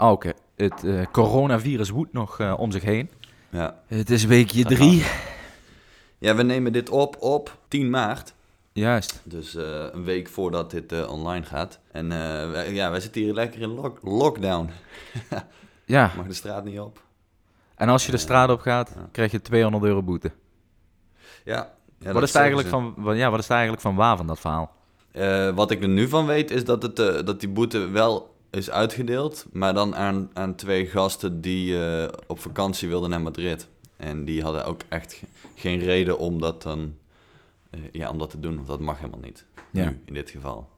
Ah, Oké, het eh, coronavirus woedt nog eh, om zich heen. Ja. Het is weekje Dat drie. ja, we nemen dit op op 10 maart. Juist. Dus eh, een week voordat dit online gaat. En wij, ja, wij zitten hier lekker in lock- lockdown. Ja, Mag de straat niet op. en als je de straat op gaat, Ja. krijg je 200 euro boete. Ja. ja wat, is eigenlijk van, ja, wat is eigenlijk van waar van dat verhaal? wat ik er nu van weet is dat, het, dat die boete wel is uitgedeeld. Maar dan aan, aan twee gasten die eh, op vakantie wilden naar Madrid. En die hadden ook echt ge- geen reden om dat dan... eh, ja, om dat te doen, want dat mag helemaal niet. Ja. Nu, in dit geval.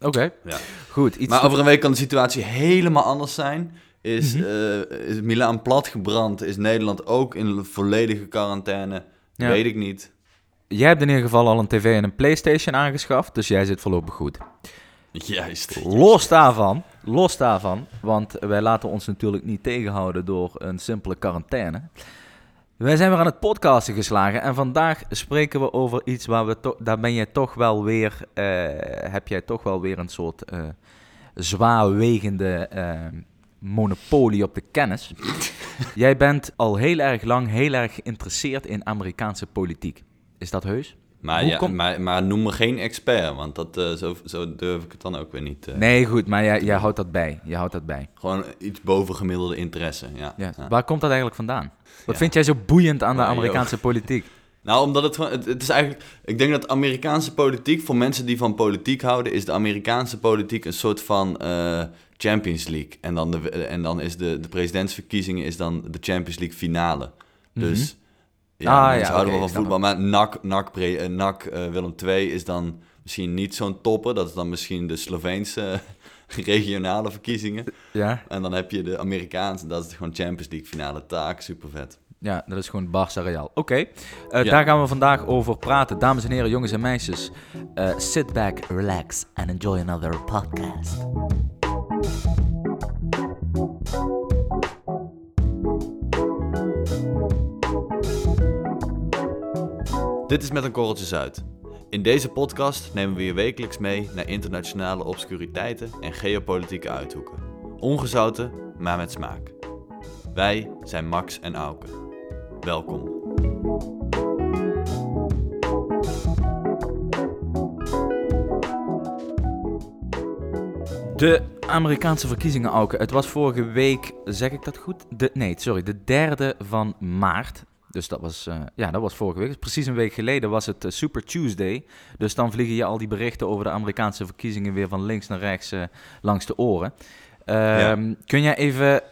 Oké, Ja. goed. Iets Maar over een week kan de situatie helemaal anders zijn. Is, eh, is Milaan platgebrand? Is Nederland ook in volledige quarantaine? Ja. Weet ik niet. Jij hebt in ieder geval al een tv en een Playstation aangeschaft, dus jij zit voorlopig goed. Juist. Los daarvan, los daarvan, want wij laten ons natuurlijk niet tegenhouden door een simpele quarantaine. Wij zijn weer aan het podcasten geslagen en vandaag spreken we over iets waar we toch, daar ben jij toch wel weer, eh, heb jij toch wel weer een soort eh zwaarwegende eh, monopolie op de kennis. jij bent al heel erg lang heel erg geïnteresseerd in Amerikaanse politiek. Is dat heus? Maar, ja, maar, maar noem me geen expert, want dat, eh, zo, zo durf ik het dan ook weer niet. eh. Nee, goed, maar jij, jij houdt dat bij. Je houdt dat bij. Gewoon iets bovengemiddelde interesse. Ja. Ja. Ja. Waar komt dat eigenlijk vandaan? Wat vind jij zo boeiend aan de Amerikaanse politiek? Nou, omdat het gewoon. Het, het is eigenlijk. Ik denk dat Amerikaanse politiek, voor mensen die van politiek houden, is de Amerikaanse politiek een soort van eh, Champions League. En dan, de, en dan is de, de presidentsverkiezingen is dan de Champions League finale. Dus. Ja, Ah, ja, houden oké, wel van voetbal. Maar NAC, NAC, pre- NAC Willem II is dan misschien niet zo'n topper. Dat is dan misschien de Sloveense regionale verkiezingen. Ja, En dan heb je de Amerikaanse, dat is gewoon Champions League finale taak. Super vet. ja dat is gewoon Barça Real. Oké, eh, Ja. daar gaan we vandaag over praten. Dames en heren, jongens en meisjes. eh, sit back, relax and enjoy another podcast. Dit is Met een Korreltje Zuid. In deze podcast nemen we je wekelijks mee naar internationale obscuriteiten en geopolitieke uithoeken. Ongezouten, maar met smaak. Wij zijn Max en Auke. Welkom. De Amerikaanse verkiezingen, Auke. Het was vorige week, zeg ik dat goed? De, nee, sorry, de derde van maart. Dus dat was, eh, ja, dat was vorige week. Dus precies een week geleden was het eh, Super Tuesday. Dus dan vliegen je al die berichten over de Amerikaanse verkiezingen weer van links naar rechts eh, langs de oren. Ehm, Kun jij even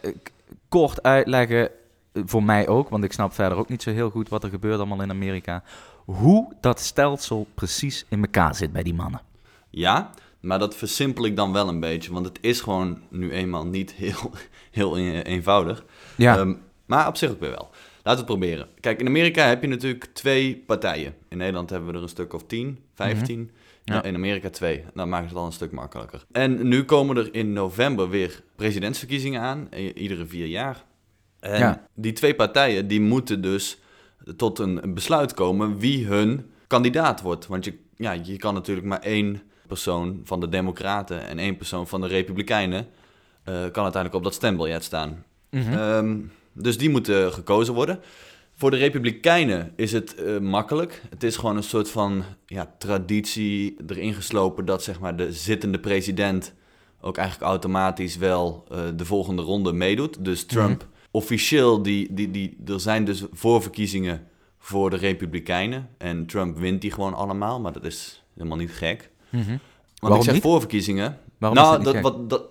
kort uitleggen, voor mij ook, want ik snap verder ook niet zo heel goed wat er gebeurt allemaal in Amerika, hoe dat stelsel precies in elkaar zit bij die mannen? Ja, maar dat versimpel ik dan wel een beetje, want het is gewoon nu eenmaal niet heel, heel een- eenvoudig. Ja, Ehm, maar op zich ook weer wel. Laten we het proberen. Kijk, in Amerika heb je natuurlijk twee partijen. In Nederland hebben we er een stuk of 10, 15. Mhm. Ja. In Amerika twee. Dan maakt het al een stuk makkelijker. En nu komen er in november weer presidentsverkiezingen aan. Iedere vier jaar. En Ja. die twee partijen die moeten dus tot een besluit komen wie hun kandidaat wordt. Want je, ja, je kan natuurlijk maar één persoon van de Democraten en één persoon van de Republikeinen... eh, kan uiteindelijk op dat stembiljet staan. Mhm. Ehm, dus die moeten gekozen worden. Voor de Republikeinen is het eh, makkelijk. Het is gewoon een soort van ja, traditie erin geslopen dat zeg maar, de zittende president ook eigenlijk automatisch wel eh, de volgende ronde meedoet. Dus Trump, officieel, die, die, die, er zijn dus voorverkiezingen voor de Republikeinen. En Trump wint die gewoon allemaal, maar dat is helemaal niet gek. Mhm. Want Waarom ik zeg niet? voorverkiezingen. Waarom nou, is dat wat, dat,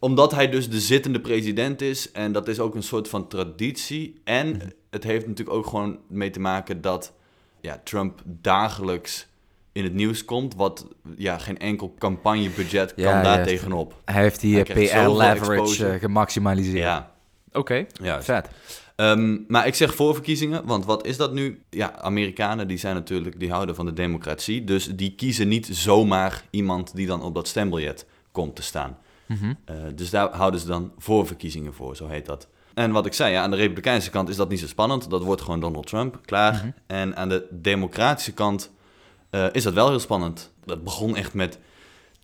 omdat hij dus de zittende president is. En dat is ook een soort van traditie. En Mhm. het heeft natuurlijk ook gewoon mee te maken dat ja, Trump dagelijks in het nieuws komt. Wat ja, geen enkel campagnebudget kan daar juist. tegenop. Hij heeft die eh, PR-leverage exposure. gemaximaliseerd. Ja, Oké, juist. vet. Ehm, maar ik zeg voorverkiezingen, want wat is dat nu? Ja, Amerikanen die zijn natuurlijk, die houden van de democratie. Dus die kiezen niet zomaar iemand die dan op dat stembiljet komt te staan. Mhm. Eh, dus daar houden ze dan voorverkiezingen voor, zo heet dat. En wat ik zei, ja, aan de republikeinse kant is dat niet zo spannend. Dat wordt gewoon Donald Trump, klaar. Mhm. En aan de democratische kant eh, is dat wel heel spannend. Dat begon echt met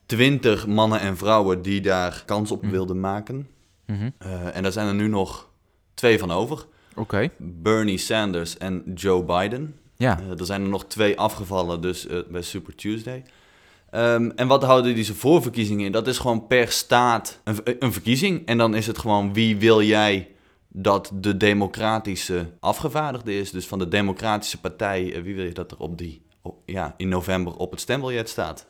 twintig mannen en vrouwen die daar kans op Mhm. wilden maken. Eh, en daar zijn er nu nog twee van over. Oké. Bernie Sanders en Joe Biden. Ja. Er zijn er nog twee afgevallen, dus bij Super Tuesday. Ehm, en wat houden deze voorverkiezingen in? Dat is gewoon per staat een, een verkiezing. En dan is het gewoon wie wil jij dat de democratische afgevaardigde is. Dus van de democratische partij, eh, wie wil je dat er op die, op- ja, in november op het stembiljet staat.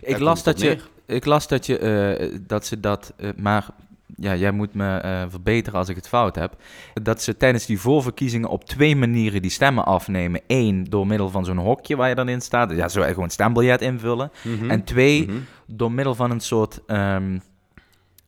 Ik Daar las, dat je, ik las dat, je, eh, dat ze dat, eh, maar ja, jij moet me eh, verbeteren als ik het fout heb. Dat ze tijdens die voorverkiezingen op twee manieren die stemmen afnemen. Eén, door middel van zo'n hokje waar je dan in staat. Ja, zo gewoon stembiljet invullen. Mhm. En twee, Mhm. door middel van een soort ehm,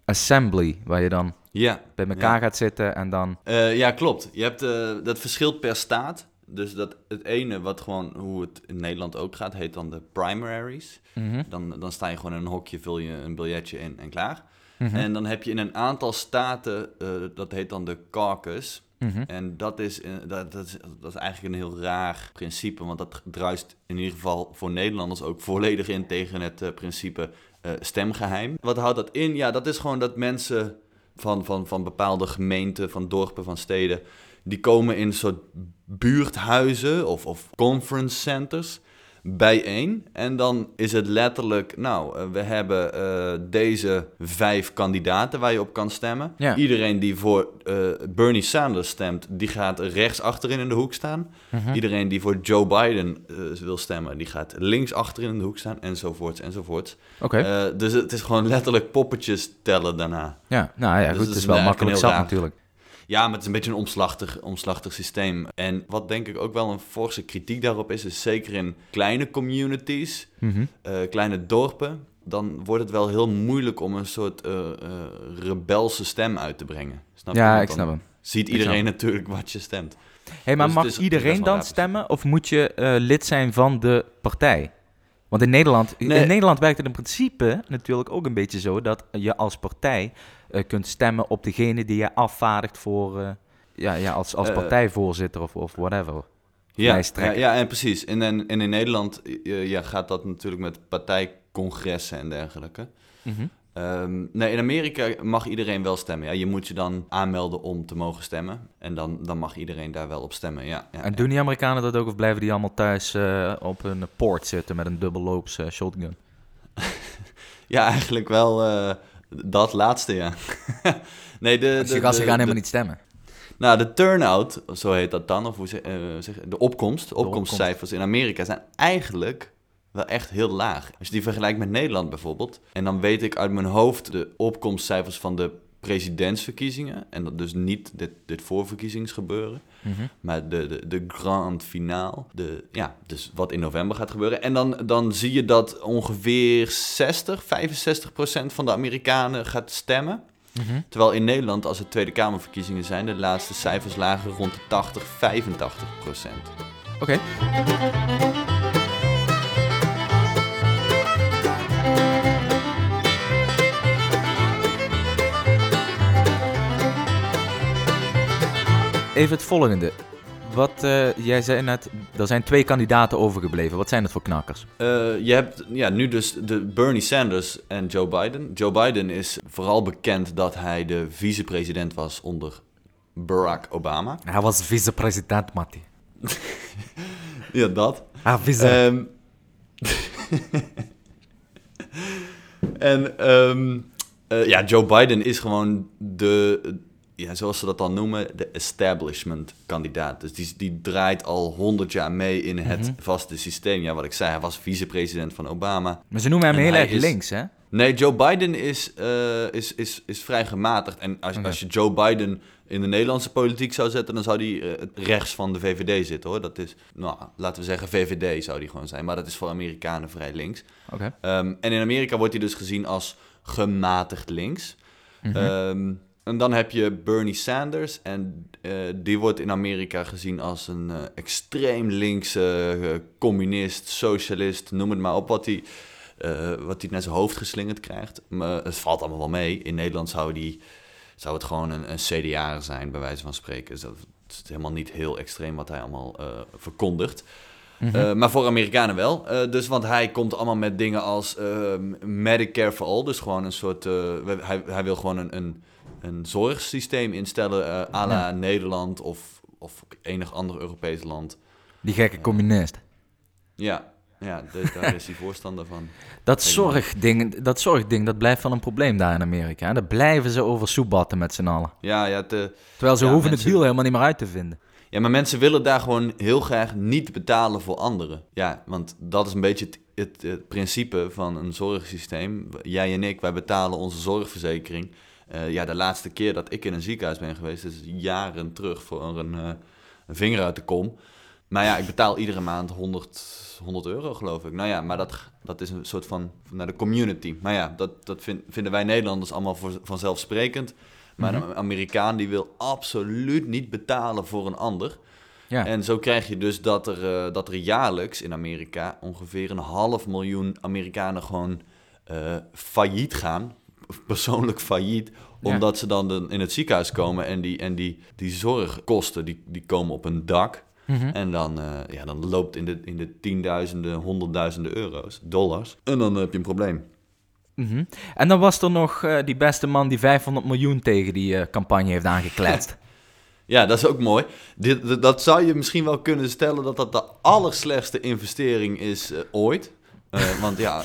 assembly, waar je dan Ja. bij elkaar Ja. gaat zitten en dan... Eh, ja, klopt. Je hebt, eh, dat verschilt per staat. Dus dat het ene, wat gewoon, hoe het in Nederland ook gaat, heet dan de primaries. Mhm, Dan, dan sta je gewoon in een hokje, vul je een biljetje in en klaar. Mhm, En dan heb je in een aantal staten, eh, dat heet dan de caucus. mhm. En dat is, eh, dat, dat, is, dat is eigenlijk een heel raar principe, want dat druist in ieder geval voor Nederlanders ook volledig in tegen het eh, principe eh, stemgeheim. Wat houdt dat in? Ja, dat is gewoon dat mensen van, van, van bepaalde gemeenten, van dorpen, van steden, die komen in een soort buurthuizen of, of conference centers bijeen. En dan is het letterlijk, nou, eh, we hebben eh, deze vijf kandidaten waar je op kan stemmen. Ja. Iedereen die voor eh, Bernie Sanders stemt, die gaat rechts achterin in de hoek staan. Mhm. Iedereen die voor Joe Biden wil stemmen, die gaat links achterin in de hoek staan, enzovoorts, enzovoorts. Oké, dus het is gewoon letterlijk poppetjes tellen daarna. ja, nou ja, dus goed, het het is wel makkelijk zat natuurlijk. Ja, maar het is een beetje een omslachtig, omslachtig systeem. En wat denk ik ook wel een forse kritiek daarop is, is zeker in kleine communities, Mhm. eh, kleine dorpen, dan wordt het wel heel moeilijk om een soort eh, rebelse stem uit te brengen. Snap je? Ja, ik snap hem. Ziet iedereen natuurlijk wat je stemt. Hey, maar Dus mag is- iedereen dan stemmen of moet je lid zijn van de partij? Want in Nederland, Nee. in Nederland werkt het in principe natuurlijk ook een beetje zo dat je als partij kunt stemmen op degene die je afvaardigt voor, eh, ja, ja, als, als Eh, partijvoorzitter of, of whatever. Ja, ja, ja, en precies. En, en, en in Nederland eh, ja, gaat dat natuurlijk met partijcongressen en dergelijke. Mhm. Ehm, nee, in Amerika mag iedereen wel stemmen. Ja, je moet je dan aanmelden om te mogen stemmen. En dan, dan mag iedereen daar wel op stemmen. Ja, ja, En doen die Amerikanen dat ook of blijven die allemaal thuis eh, op een poort zitten met een dubbelloops eh, shotgun? ja eigenlijk wel eh, dat laatste, ja. nee, de, Dus de, gasten de- gaan helemaal niet stemmen. Nou, de turnout, zo heet dat dan, of hoe zeg, eh, zeg, de opkomst, de opkomstcijfers in Amerika zijn eigenlijk wel echt heel laag. Als je die vergelijkt met Nederland bijvoorbeeld, en dan weet ik uit mijn hoofd de opkomstcijfers van de presidentsverkiezingen, en dat dus niet dit, dit voorverkiezingsgebeuren, Mhm. maar de, de, de grand finale, de, ja, dus wat in november gaat gebeuren. En dan, dan zie je dat ongeveer 60, 65 procent van de Amerikanen gaat stemmen. Mhm. Terwijl in Nederland, als het Tweede Kamerverkiezingen zijn, de laatste cijfers lagen rond de 80, 85 procent. Oké. Even het volgende. Wat, eh, jij zei net, er zijn twee kandidaten overgebleven. Wat zijn het voor knakkers? Eh, je hebt ja, nu dus de Bernie Sanders en Joe Biden. Joe Biden is vooral bekend dat hij de vicepresident was onder Barack Obama. Hij was vicepresident, Matti. Ja, dat. Ah, vice. Ehm, en ehm, eh, ja, Joe Biden is gewoon de, ja, zoals ze dat dan noemen, de establishment kandidaat. Dus die, die draait al honderd jaar mee in het Mhm. vaste systeem. Ja, wat ik zei, hij was vicepresident van Obama. maar ze noemen hem en heel erg is- links, hè? Nee, Joe Biden is, eh, is, is, is vrij gematigd. En als, als je Joe Biden in de Nederlandse politiek zou zetten, dan zou hij eh, rechts van de VVD zitten hoor. Dat is, nou, laten we zeggen, VVD zou die gewoon zijn. Maar dat is voor Amerikanen vrij links. Oké. Ehm, en in Amerika wordt hij dus gezien als gematigd links. Ehm, en dan heb je Bernie Sanders. En eh, die wordt in Amerika gezien als een eh, extreem linkse eh, communist, socialist, noem het maar op. Wat hij, wat hij naar zijn hoofd geslingerd krijgt. Maar het valt allemaal wel mee. In Nederland zou, die, zou het gewoon een, een CDA zijn, bij wijze van spreken. Dus dat het is helemaal niet heel extreem wat hij allemaal verkondigt. Mhm. Maar voor Amerikanen wel. Dus want hij komt allemaal met dingen als Medicare for All. Dus gewoon een soort. hij, hij wil gewoon een, een een zorgsysteem instellen uh, à la Nederland of, of enig ander Europees land. Die gekke communist. Ja, ja daar is hij voorstander van. Dat zorgding, dat zorgding, dat blijft wel een probleem daar in Amerika. Daar blijven ze over soebatten met z'n allen. Ja, ja. Te, Terwijl ze hoeven het wiel helemaal niet meer uit te vinden. Ja, maar mensen willen daar gewoon heel graag niet betalen voor anderen. Ja, want dat is een beetje het, het, principe van een zorgsysteem. Jij en ik, wij betalen onze zorgverzekering. Uh, ja, de laatste keer dat ik in een ziekenhuis ben geweest, is jaren terug voor een, uh, een vinger uit de kom. Maar ja, ik betaal iedere maand 100, 100 euro, geloof ik. Nou ja, maar dat, dat is een soort van naar de community. Maar ja, dat, dat vinden wij Nederlanders allemaal voor, vanzelfsprekend. Maar mhm. een Amerikaan die wil absoluut niet betalen voor een ander. Ja. En zo krijg je dus dat er, uh, dat er jaarlijks in Amerika ongeveer een half miljoen Amerikanen gewoon failliet gaan. Persoonlijk failliet. Omdat ze dan in het ziekenhuis komen en die, en die, die zorgkosten die, die komen op een dak. Mhm. En dan, uh, ja, dan loopt in de, in de tienduizenden, honderdduizenden euro's, dollars. En dan heb je een probleem. Mm En dan was er nog uh, die beste man die 500 miljoen tegen die uh, campagne heeft aangekletst. ja, dat is ook mooi. Dit, dat zou je misschien wel kunnen stellen dat dat de allerslechtste investering is ooit. want ja,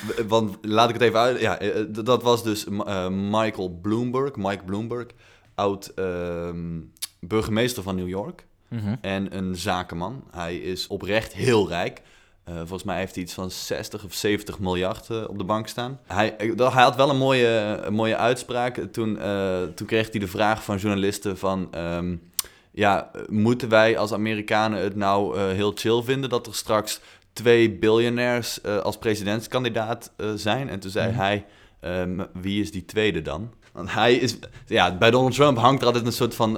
want laat ik het even uit. Ja, dat was dus Michael Bloomberg, Mike Bloomberg, oud ehm, burgemeester van New York. Mhm. En een zakenman. Hij is oprecht heel rijk. Uh, volgens mij heeft hij iets van 60 of 70 miljard uh, op de bank staan. Hij, hij had wel een mooie, een mooie uitspraak. Toen, uh, toen kreeg hij de vraag van journalisten van... Um, ja, moeten wij als Amerikanen het nou heel chill vinden... dat er straks twee biljonairs als presidentskandidaat zijn? En toen zei mm. hij, um, wie is die tweede dan? Want hij is... Ja, bij Donald Trump hangt er altijd een soort van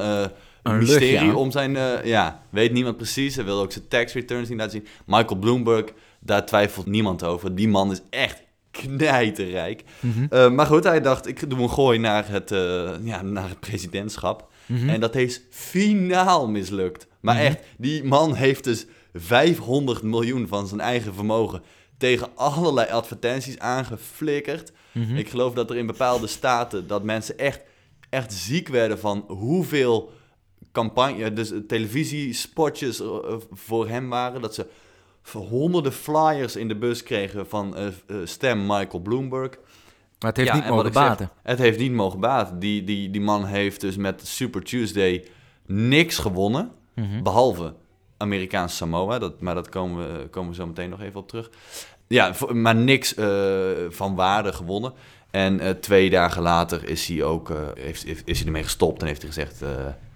een mysterie om zijn... Uh, ja, weet niemand precies. Hij wil ook zijn tax returns niet laten zien. Michael Bloomberg, daar twijfelt niemand over. Die man is echt knijterrijk. Mm uh, maar goed, hij dacht, ik doe een gooi naar het, uh, ja, naar het presidentschap. Mm -hmm. En dat is finaal mislukt. Maar -hmm. echt, die man heeft dus 500 miljoen van zijn eigen vermogen tegen allerlei advertenties aangeflikkerd. -hmm. Ik geloof dat er in bepaalde staten dat mensen echt, echt ziek werden van hoeveel campagne, dus televisiespotjes eh, eh, voor hem waren. Dat ze honderden flyers in de bus kregen van uh, stem Michael Bloomberg. Maar het heeft niet mogen baten. het heeft niet mogen baten. Die, die, die man heeft dus met Super Tuesday niks gewonnen. Mhm. Behalve Amerikaans Samoa. Dat, maar dat komen we, komen we zo meteen nog even op terug. Ja, maar niks van waarde gewonnen. En uh, twee dagen later is hij ook uh, heeft, is hij ermee gestopt en heeft hij gezegd: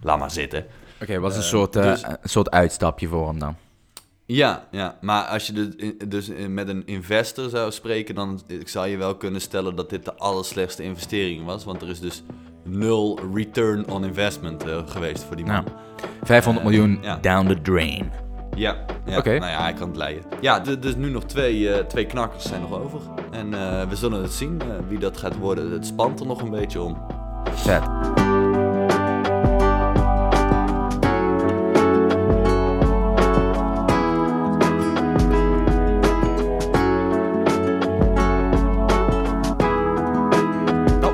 laat maar zitten. Oké, okay, was een soort, dus, een soort uitstapje voor hem dan? Ja, ja, maar als je dus, dus met een investor zou spreken, dan zou je wel kunnen stellen dat dit de allerslechtste investering was. Want er is dus nul return on investment geweest voor die man. 500 miljoen down the drain. Ja, ja. nou ja, hij kan het leiden. Ja, dus nu nog twee, uh, twee knakkers zijn nog over. En we zullen het zien wie dat gaat worden. Het spant er nog een beetje om. Vet.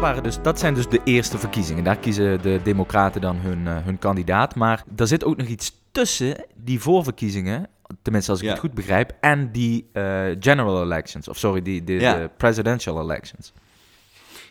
Waren dus, dat zijn dus de eerste verkiezingen. Daar kiezen de Democraten dan hun, hun kandidaat. Maar er zit ook nog iets tussen die voorverkiezingen, tenminste als ik het goed begrijp, en die uh, general elections, of sorry, die, die de presidential elections.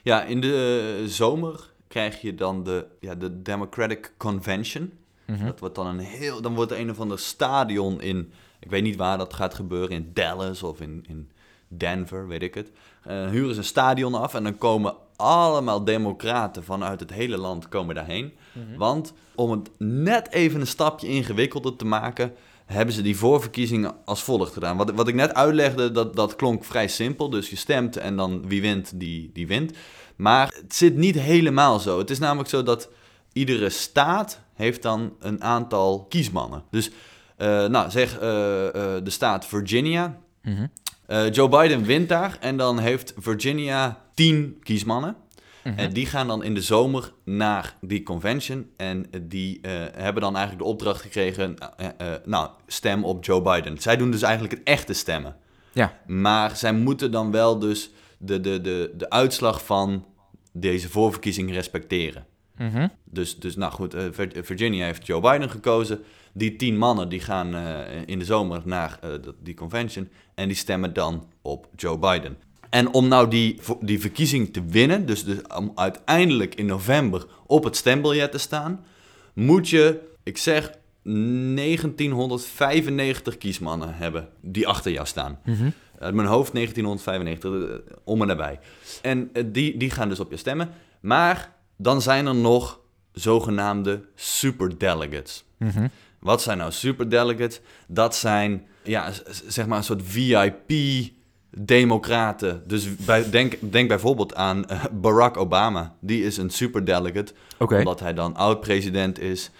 Ja, in de zomer krijg je dan de, ja, de Democratic Convention. Mhm. Dat wordt dan een heel, dan wordt er een of ander stadion in, ik weet niet waar dat gaat gebeuren, in Dallas of in, in Denver, weet ik het. Uh, huren ze een stadion af en dan komen allemaal democraten vanuit het hele land komen daarheen. Mhm. Want om het net even een stapje ingewikkelder te maken, hebben ze die voorverkiezingen als volgt gedaan. Wat, wat ik net uitlegde, dat, dat klonk vrij simpel. Dus je stemt en dan wie wint, die, die wint. Maar het zit niet helemaal zo. Het is namelijk zo dat iedere staat heeft dan een aantal kiesmannen. Dus uh, nou, zeg uh, uh, de staat Virginia. Mm uh, Joe Biden wint daar en dan heeft Virginia tien kiesmannen. Mhm. En die gaan dan in de zomer naar die convention. En die uh, hebben dan eigenlijk de opdracht gekregen: uh, nou, stem op Joe Biden. Zij doen dus eigenlijk het echte stemmen. Ja. Maar zij moeten dan wel dus de, de, de, de uitslag van deze voorverkiezing respecteren. Mhm. Dus, dus nou goed, eh, Vir- Virginia heeft Joe Biden gekozen. Die tien mannen die gaan eh, in de zomer naar eh, die convention en die stemmen dan op Joe Biden. En om nou die, die verkiezing te winnen, dus, dus om uiteindelijk in november op het stembiljet te staan, moet je, ik zeg, 1995 kiesmannen hebben die achter jou staan. Mhm. Uit mijn hoofd 1995, eh, om en nabij. En die, die gaan dus op je stemmen. Maar dan zijn er nog zogenaamde superdelegates. Mhm. Wat zijn nou superdelegates? Dat zijn, ja, zeg maar een soort VIP-democraten. Dus bij, denk, denk bijvoorbeeld aan eh, Barack Obama. Die is een superdelegate, omdat hij dan oud-president is.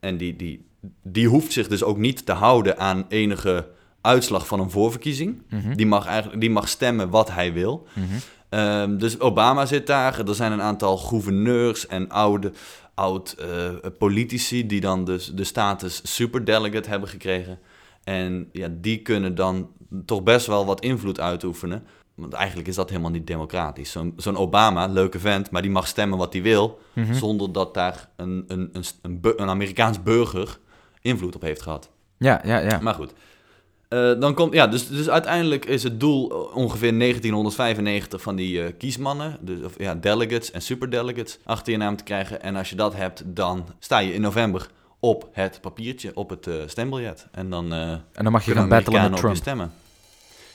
En die, die, die hoeft zich dus ook niet te houden aan enige uitslag van een voorverkiezing. Mhm. Die, mag eigenlijk, die mag stemmen wat hij wil. Mhm. Ehm, dus Obama zit daar. Er zijn een aantal gouverneurs en oude, oud eh, politici die dan dus de status superdelegate hebben gekregen. En ja, die kunnen dan toch best wel wat invloed uitoefenen. Want eigenlijk is dat helemaal niet democratisch. Zo'n zo'n Obama, leuke vent, maar die mag stemmen wat hij wil. Mhm. Zonder dat daar een, een, een, een, een Amerikaans burger invloed op heeft gehad. Ja, ja, ja. Maar goed. Eh, dan komt, ja, dus, dus uiteindelijk is het doel eh, ongeveer 1995 van die eh, kiesmannen, dus, of, ja, delegates en superdelegates, achter je naam te krijgen. En als je dat hebt, dan sta je in november op het papiertje, op het stembiljet. En dan En dan mag je gaan battelen met op je Trump. stemmen.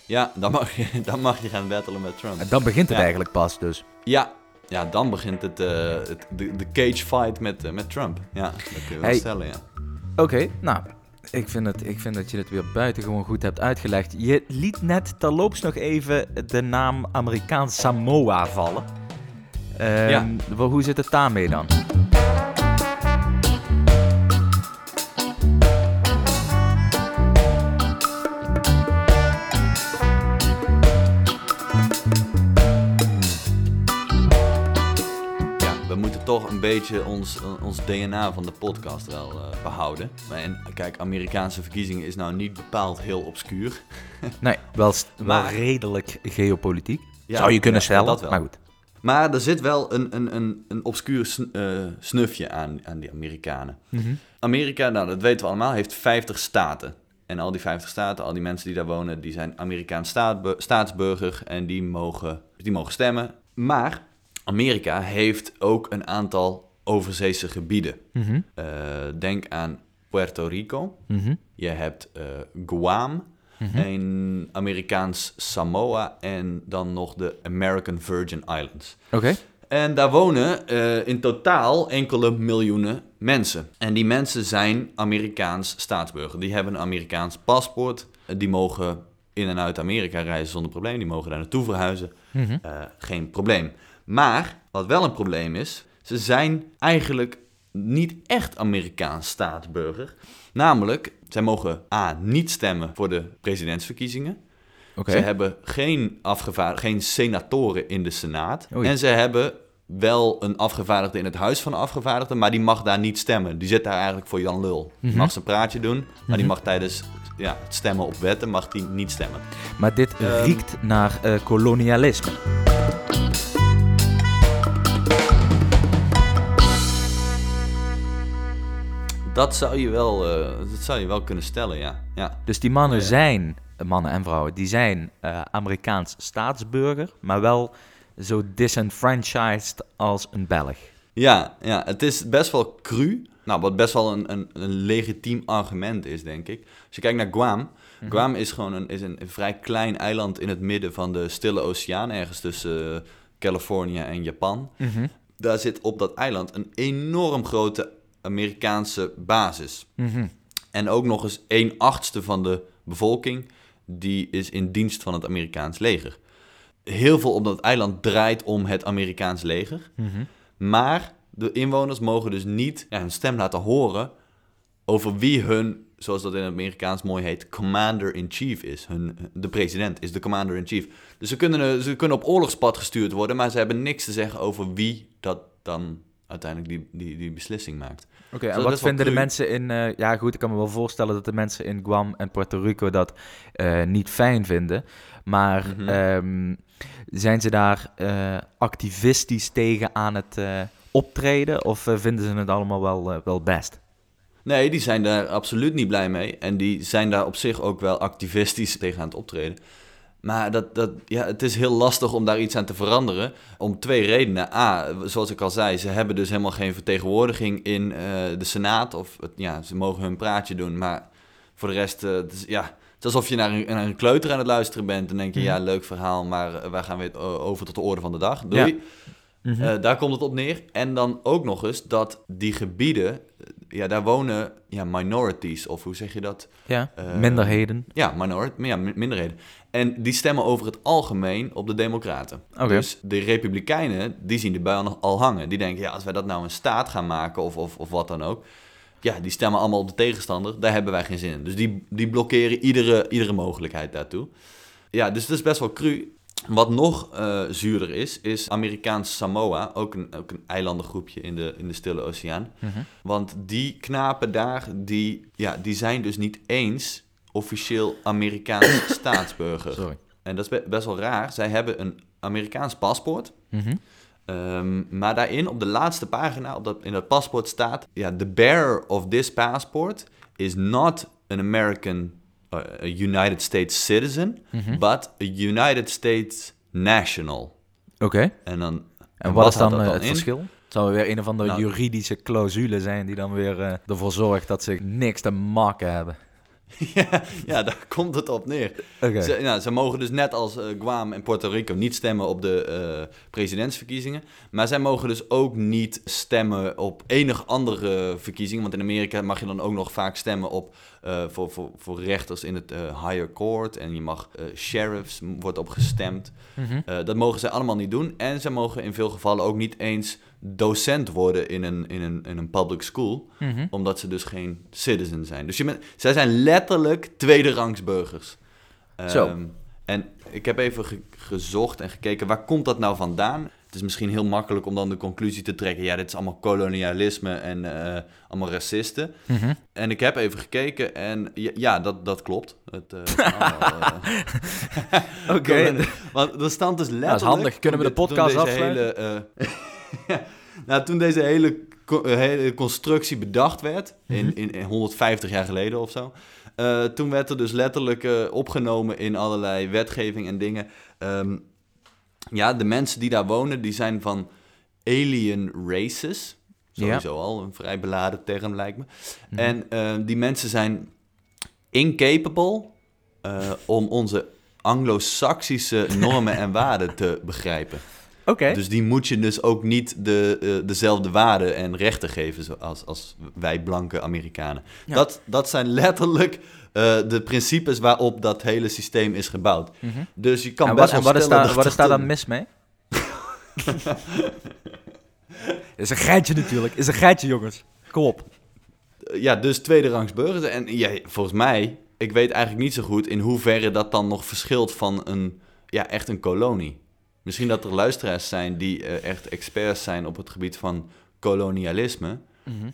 Ja, dan mag, je, dan mag je gaan battelen met Trump. En dan begint het Ja. eigenlijk pas dus. Ja, ja dan begint het, het, de, de cage fight met, met Trump. Ja, dat kun je wel Hey. stellen, ja. Oké, nou, ik vind, het, ik vind dat je het weer buitengewoon goed hebt uitgelegd. Je liet net terloops nog even de naam Amerikaans Samoa vallen. Ehm, Ja. Hoe zit het daarmee dan? Beetje ons, eh, ons DNA van de podcast wel eh, behouden. En kijk, Amerikaanse verkiezingen is nou niet bepaald heel obscuur. Nee, wel, Maar- redelijk geopolitiek. Ja, Zou je kunnen stellen, dat wel. maar goed. Maar er zit wel een, een, een, een obscuur sn- eh, snufje aan, aan die Amerikanen. Mhm. Amerika, nou dat weten we allemaal, heeft 50 staten. En al die 50 staten, al die mensen die daar wonen, die zijn Amerikaans staatsburger en die mogen, die mogen stemmen. Maar Amerika heeft ook een aantal overzeese gebieden. Mhm. Eh, denk aan Puerto Rico. Mhm. Je hebt eh, Guam, Mhm. een Amerikaans Samoa en dan nog de American Virgin Islands. Oké. En daar wonen eh, in totaal enkele miljoenen mensen. En die mensen zijn Amerikaans staatsburger. Die hebben een Amerikaans paspoort. Die mogen in en uit Amerika reizen zonder probleem. Die mogen daar naartoe verhuizen. Mhm. Geen probleem. Maar wat wel een probleem is, ze zijn eigenlijk niet echt Amerikaans staatsburger. Namelijk, zij mogen A. niet stemmen voor de presidentsverkiezingen. Oké. Ze hebben geen, afgevaardigd, geen senatoren in de Senaat. Oei. En ze hebben wel een afgevaardigde in het Huis van Afgevaardigden, maar die mag daar niet stemmen. Die zit daar eigenlijk voor Jan Lul. Die Mhm. mag zijn praatje doen, maar die Mhm. mag tijdens ja, het stemmen op wetten mag die niet stemmen. Maar dit Ehm. riekt naar eh, kolonialisme. Dat zou je wel, eh, dat zou je wel kunnen stellen, ja. ja. Dus die mannen Ja, ja. zijn, mannen en vrouwen, die zijn eh, Amerikaans staatsburger, maar wel zo disenfranchised als een Belg. Ja, ja, het is best wel cru. Nou, wat best wel een, een, een legitiem argument is, denk ik. Als je kijkt naar Guam. Guam is gewoon een, is een, vrij klein eiland in het midden van de Stille Oceaan, ergens tussen eh, Californië en Japan. Daar zit op dat eiland een enorm grote Amerikaanse basis. Mhm. En ook nog eens een achtste van de bevolking, die is in dienst van het Amerikaans leger. Heel veel op dat eiland draait om het Amerikaans leger. Mhm. Maar de inwoners mogen dus niet ja, hun stem laten horen over wie hun, zoals dat in het Amerikaans mooi heet, commander-in-chief is. Hun, de president is de commander-in-chief. Dus ze kunnen, ze kunnen op oorlogspad gestuurd worden, maar ze hebben niks te zeggen over wie dat dan uiteindelijk die, die, die beslissing maakt. Oké, en wat vinden de mensen in... eh, ja, goed, ik kan me wel voorstellen dat de mensen in Guam en Puerto Rico dat eh, niet fijn vinden. Maar Mhm. ehm, Zijn ze daar eh, activistisch tegen aan het optreden? Of vinden ze het allemaal wel, wel best? Nee, die zijn daar absoluut niet blij mee. En die zijn daar op zich ook wel activistisch tegen aan het optreden. Maar dat, dat, ja, het is heel lastig om daar iets aan te veranderen. Om twee redenen. A, zoals ik al zei, ze hebben dus helemaal geen vertegenwoordiging in eh, de Senaat. Of het, ja, ze mogen hun praatje doen. Maar voor de rest, eh, het is, ja, het is alsof je naar een, naar een kleuter aan het luisteren bent. Dan denk je, Mhm. ja, leuk verhaal, maar eh, wij gaan weer over tot de orde van de dag. Doei. Mhm. Eh, daar komt het op neer. En dan ook nog eens dat die gebieden, ja, daar wonen ja, minorities, of hoe zeg je dat? ja, eh, minderheden. Ja, minority, ja, mi- minderheden. En die stemmen over het algemeen op de Democraten. Dus de Republikeinen, die zien de bui al- al hangen. Die denken, ja, als wij dat nou een staat gaan maken of, of, of wat dan ook. Ja, die stemmen allemaal op de tegenstander. Daar hebben wij geen zin in. Dus die, die blokkeren iedere, iedere mogelijkheid daartoe. Ja, dus het is best wel cru. Wat nog eh, zuurder is, is Amerikaans Samoa. Ook een, ook een eilandengroepje in de, in de Stille Oceaan. Mhm. Want die knapen daar, die, ja, die zijn dus niet eens officieel Amerikaans staatsburger. Sorry. En dat is be- best wel raar. Zij hebben een Amerikaans paspoort. Mhm. ehm, maar daarin, op de laatste pagina, op dat, in dat paspoort staat... Ja, the bearer of this passport is not an American, uh, a United States citizen... Mhm. but a United States national. Oké. En dan... En wat, is houdt dan, eh, het in? verschil? Het zou weer een of andere Nou- juridische clausule zijn die dan weer eh, ervoor zorgt dat ze niks te maken hebben. ja, ja, daar komt het op neer. Oké. Ze, nou, ze mogen dus net als eh, Guam en Puerto Rico niet stemmen op de eh, presidentsverkiezingen. Maar zij mogen dus ook niet stemmen op enig andere verkiezingen. Want in Amerika mag je dan ook nog vaak stemmen op eh, voor, voor, voor rechters in het eh, higher court. En je mag sheriffs, wordt op gestemd. Mhm. Eh, dat mogen zij allemaal niet doen. En ze mogen in veel gevallen ook niet eens docent worden in een, in een, in een public school Mhm. omdat ze dus geen citizen zijn. Dus je bent, zij zijn letterlijk tweede rangs burgers. Zo. Ehm, en ik heb even ge- gezocht en gekeken, waar komt dat nou vandaan? Het is misschien heel makkelijk om dan de conclusie te trekken, ja, dit is allemaal kolonialisme en eh, allemaal racisten. Mhm. En ik heb even gekeken en ja, ja, dat, dat klopt. Het, is allemaal, eh, Oké. Want er stond dus letterlijk... handig. Kunnen we de podcast afsluiten? hele, nou, toen deze hele, eh, hele constructie bedacht werd, in, Mhm. in, in 150 jaar geleden of zo... eh, toen werd er dus letterlijk eh, opgenomen in allerlei wetgeving en dingen. Ehm, ja, de mensen die daar wonen, die zijn van alien races. Sowieso al een vrij beladen term, lijkt me. Mhm. En eh, die mensen zijn incapable om onze anglo-saxische normen en waarden te begrijpen. Oké. Dus die moet je dus ook niet de, eh, dezelfde waarden en rechten geven zoals als wij blanke Amerikanen. Ja. Dat, dat zijn letterlijk eh, de principes waarop dat hele systeem is gebouwd. Mhm. Dus je kan En best wat, en wel wat is stellen daar, wat is daar dan mis mee? is een geitje natuurlijk. Is een geitje, jongens. Kom op. Ja, dus tweede rangs burgers. En ja, volgens mij, ik weet eigenlijk niet zo goed in hoeverre dat dan nog verschilt van een, ja, echt een kolonie. Misschien dat er luisteraars zijn die eh, echt experts zijn op het gebied van kolonialisme.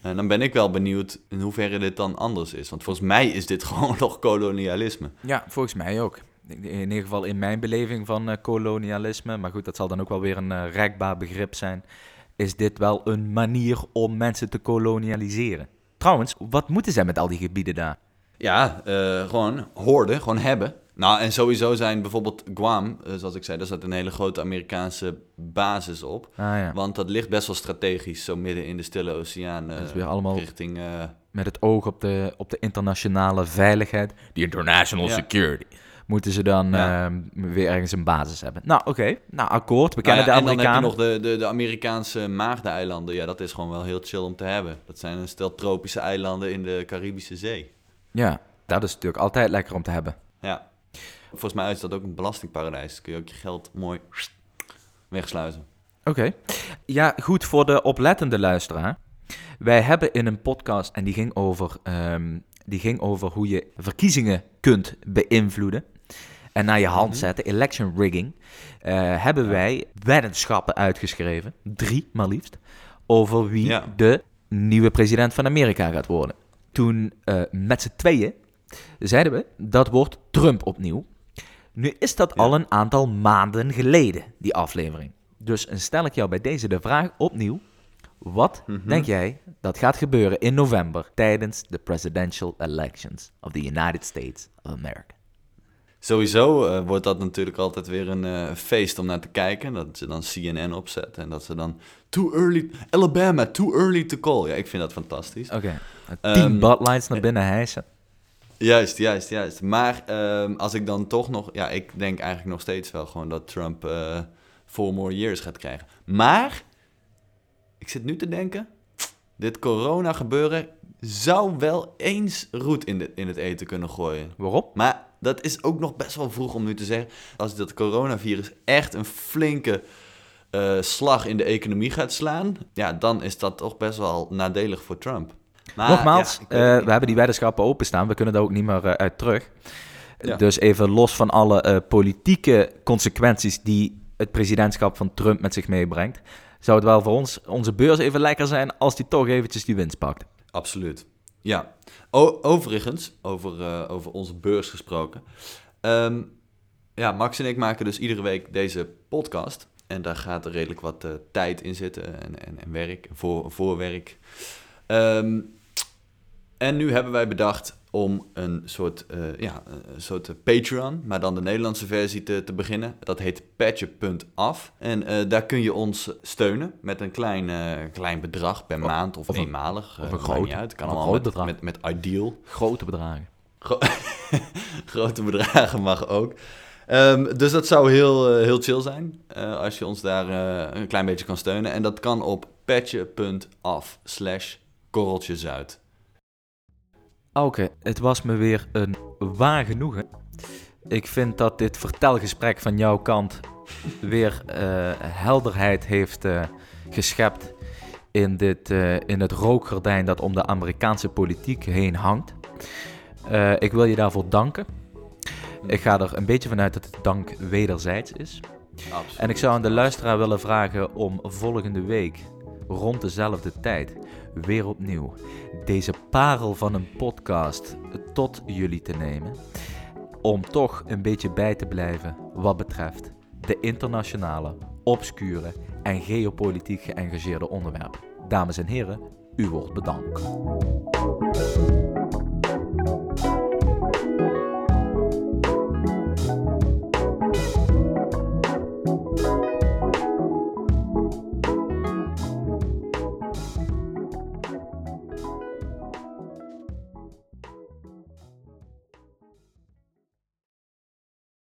En dan ben ik wel benieuwd in hoeverre dit dan anders is. Want volgens mij is dit gewoon nog kolonialisme. Ja, volgens mij ook. In ieder geval in mijn beleving van eh, kolonialisme, maar goed, dat zal dan ook wel weer een eh, rekbaar begrip zijn, is dit wel een manier om mensen te kolonialiseren. Trouwens, wat moeten zij met al die gebieden daar? Ja, eh, gewoon hoorden, gewoon hebben. Nou, en sowieso zijn bijvoorbeeld Guam, eh, zoals ik zei, daar zat een hele grote Amerikaanse basis op. Ah ja, Want dat ligt best wel strategisch, zo midden in de Stille Oceaan. eh, Dat is weer allemaal- Richting, eh, met het oog op de, op de internationale veiligheid, die international Ja. security, moeten ze dan Ja. ehm, weer ergens een basis hebben. Nou, oké. Nou, akkoord. We nou kennen de en dan heb je Amerikanen. nog de, de, de Amerikaanse Maagdeneilanden. Ja, dat is gewoon wel heel chill om te hebben. Dat zijn een stel tropische eilanden in de Caribische Zee. Ja, dat is natuurlijk altijd lekker om te hebben. Ja. Volgens mij is dat ook een belastingparadijs. Dan kun je ook je geld mooi wegsluizen. Oké. Ja, goed voor de oplettende luisteraar. Wij hebben in een podcast, en die ging over, ehm, die ging over hoe je verkiezingen kunt beïnvloeden. En naar je hand Mhm. zetten, election rigging. eh, hebben wij weddenschappen uitgeschreven, drie maar liefst, over wie Ja. de nieuwe president van Amerika gaat worden. Toen eh, met z'n tweeën zeiden we, dat wordt Trump opnieuw. Nu is dat Ja. al een aantal maanden geleden, die aflevering. Dus dan stel ik jou bij deze de vraag opnieuw. Wat Mhm. denk jij dat gaat gebeuren in november tijdens de presidential elections of the United States of America? Sowieso eh, wordt dat natuurlijk altijd weer een eh, feest om naar te kijken. Dat ze dan CNN opzetten en dat ze dan... Too early... Alabama, too early to call. Ja, ik vind dat fantastisch. Oké, Ehm, tien Lights naar binnen hijsen. Juist, juist, juist. Maar ehm, als ik dan toch nog... Ja, ik denk eigenlijk nog steeds wel gewoon dat Trump eh four more years gaat krijgen. Maar, ik zit nu te denken... Dit corona gebeuren zou wel eens roet in, de, in het eten kunnen gooien. Waarop? Maar dat is ook nog best wel vroeg om nu te zeggen. Als dat coronavirus echt een flinke eh, slag in de economie gaat slaan... Ja, dan is dat toch best wel nadelig voor Trump. Maar, Nogmaals, ja, eh, we hebben die weddenschappen openstaan. We kunnen daar ook niet meer eh, uit terug. Ja. Dus even los van alle eh, politieke consequenties die het presidentschap van Trump met zich meebrengt, zou het wel voor ons, onze beurs even lekker zijn als die toch eventjes die winst pakt. Absoluut. Ja. O- overigens, over, over onze beurs gesproken. Ehm, ja, Max en ik maken dus iedere week deze podcast. En daar gaat er redelijk wat tijd in zitten en, en, en werk, voor, voorwerk. Ehm, en nu hebben wij bedacht om een soort, eh, ja, een soort Patreon, maar dan de Nederlandse versie te, te beginnen. Dat heet patje.af. En eh, daar kun je ons steunen met een klein, eh, klein bedrag per maand of, of een- eenmalig. of een groot- niet uit. Kan allemaal groot met, bedrag. met, met Ideal. Grote bedragen. Gro- Grote bedragen mag ook. Ehm, dus dat zou heel, heel chill zijn als je ons daar een klein beetje kan steunen. En dat kan op patje.af slash Oké, het was me weer een waar genoegen. Ik vind dat dit vertelgesprek van jouw kant weer eh, helderheid heeft eh, geschept in, dit, eh, in het rookgordijn dat om de Amerikaanse politiek heen hangt. Ik wil je daarvoor danken. Ik ga er een beetje vanuit dat het dank wederzijds is. Absoluut. En ik zou aan de luisteraar willen vragen om volgende week rond dezelfde tijd weer opnieuw deze parel van een podcast tot jullie te nemen. Om toch een beetje bij te blijven wat betreft de internationale, obscure en geopolitiek geëngageerde onderwerpen. Dames en heren, u wordt bedankt.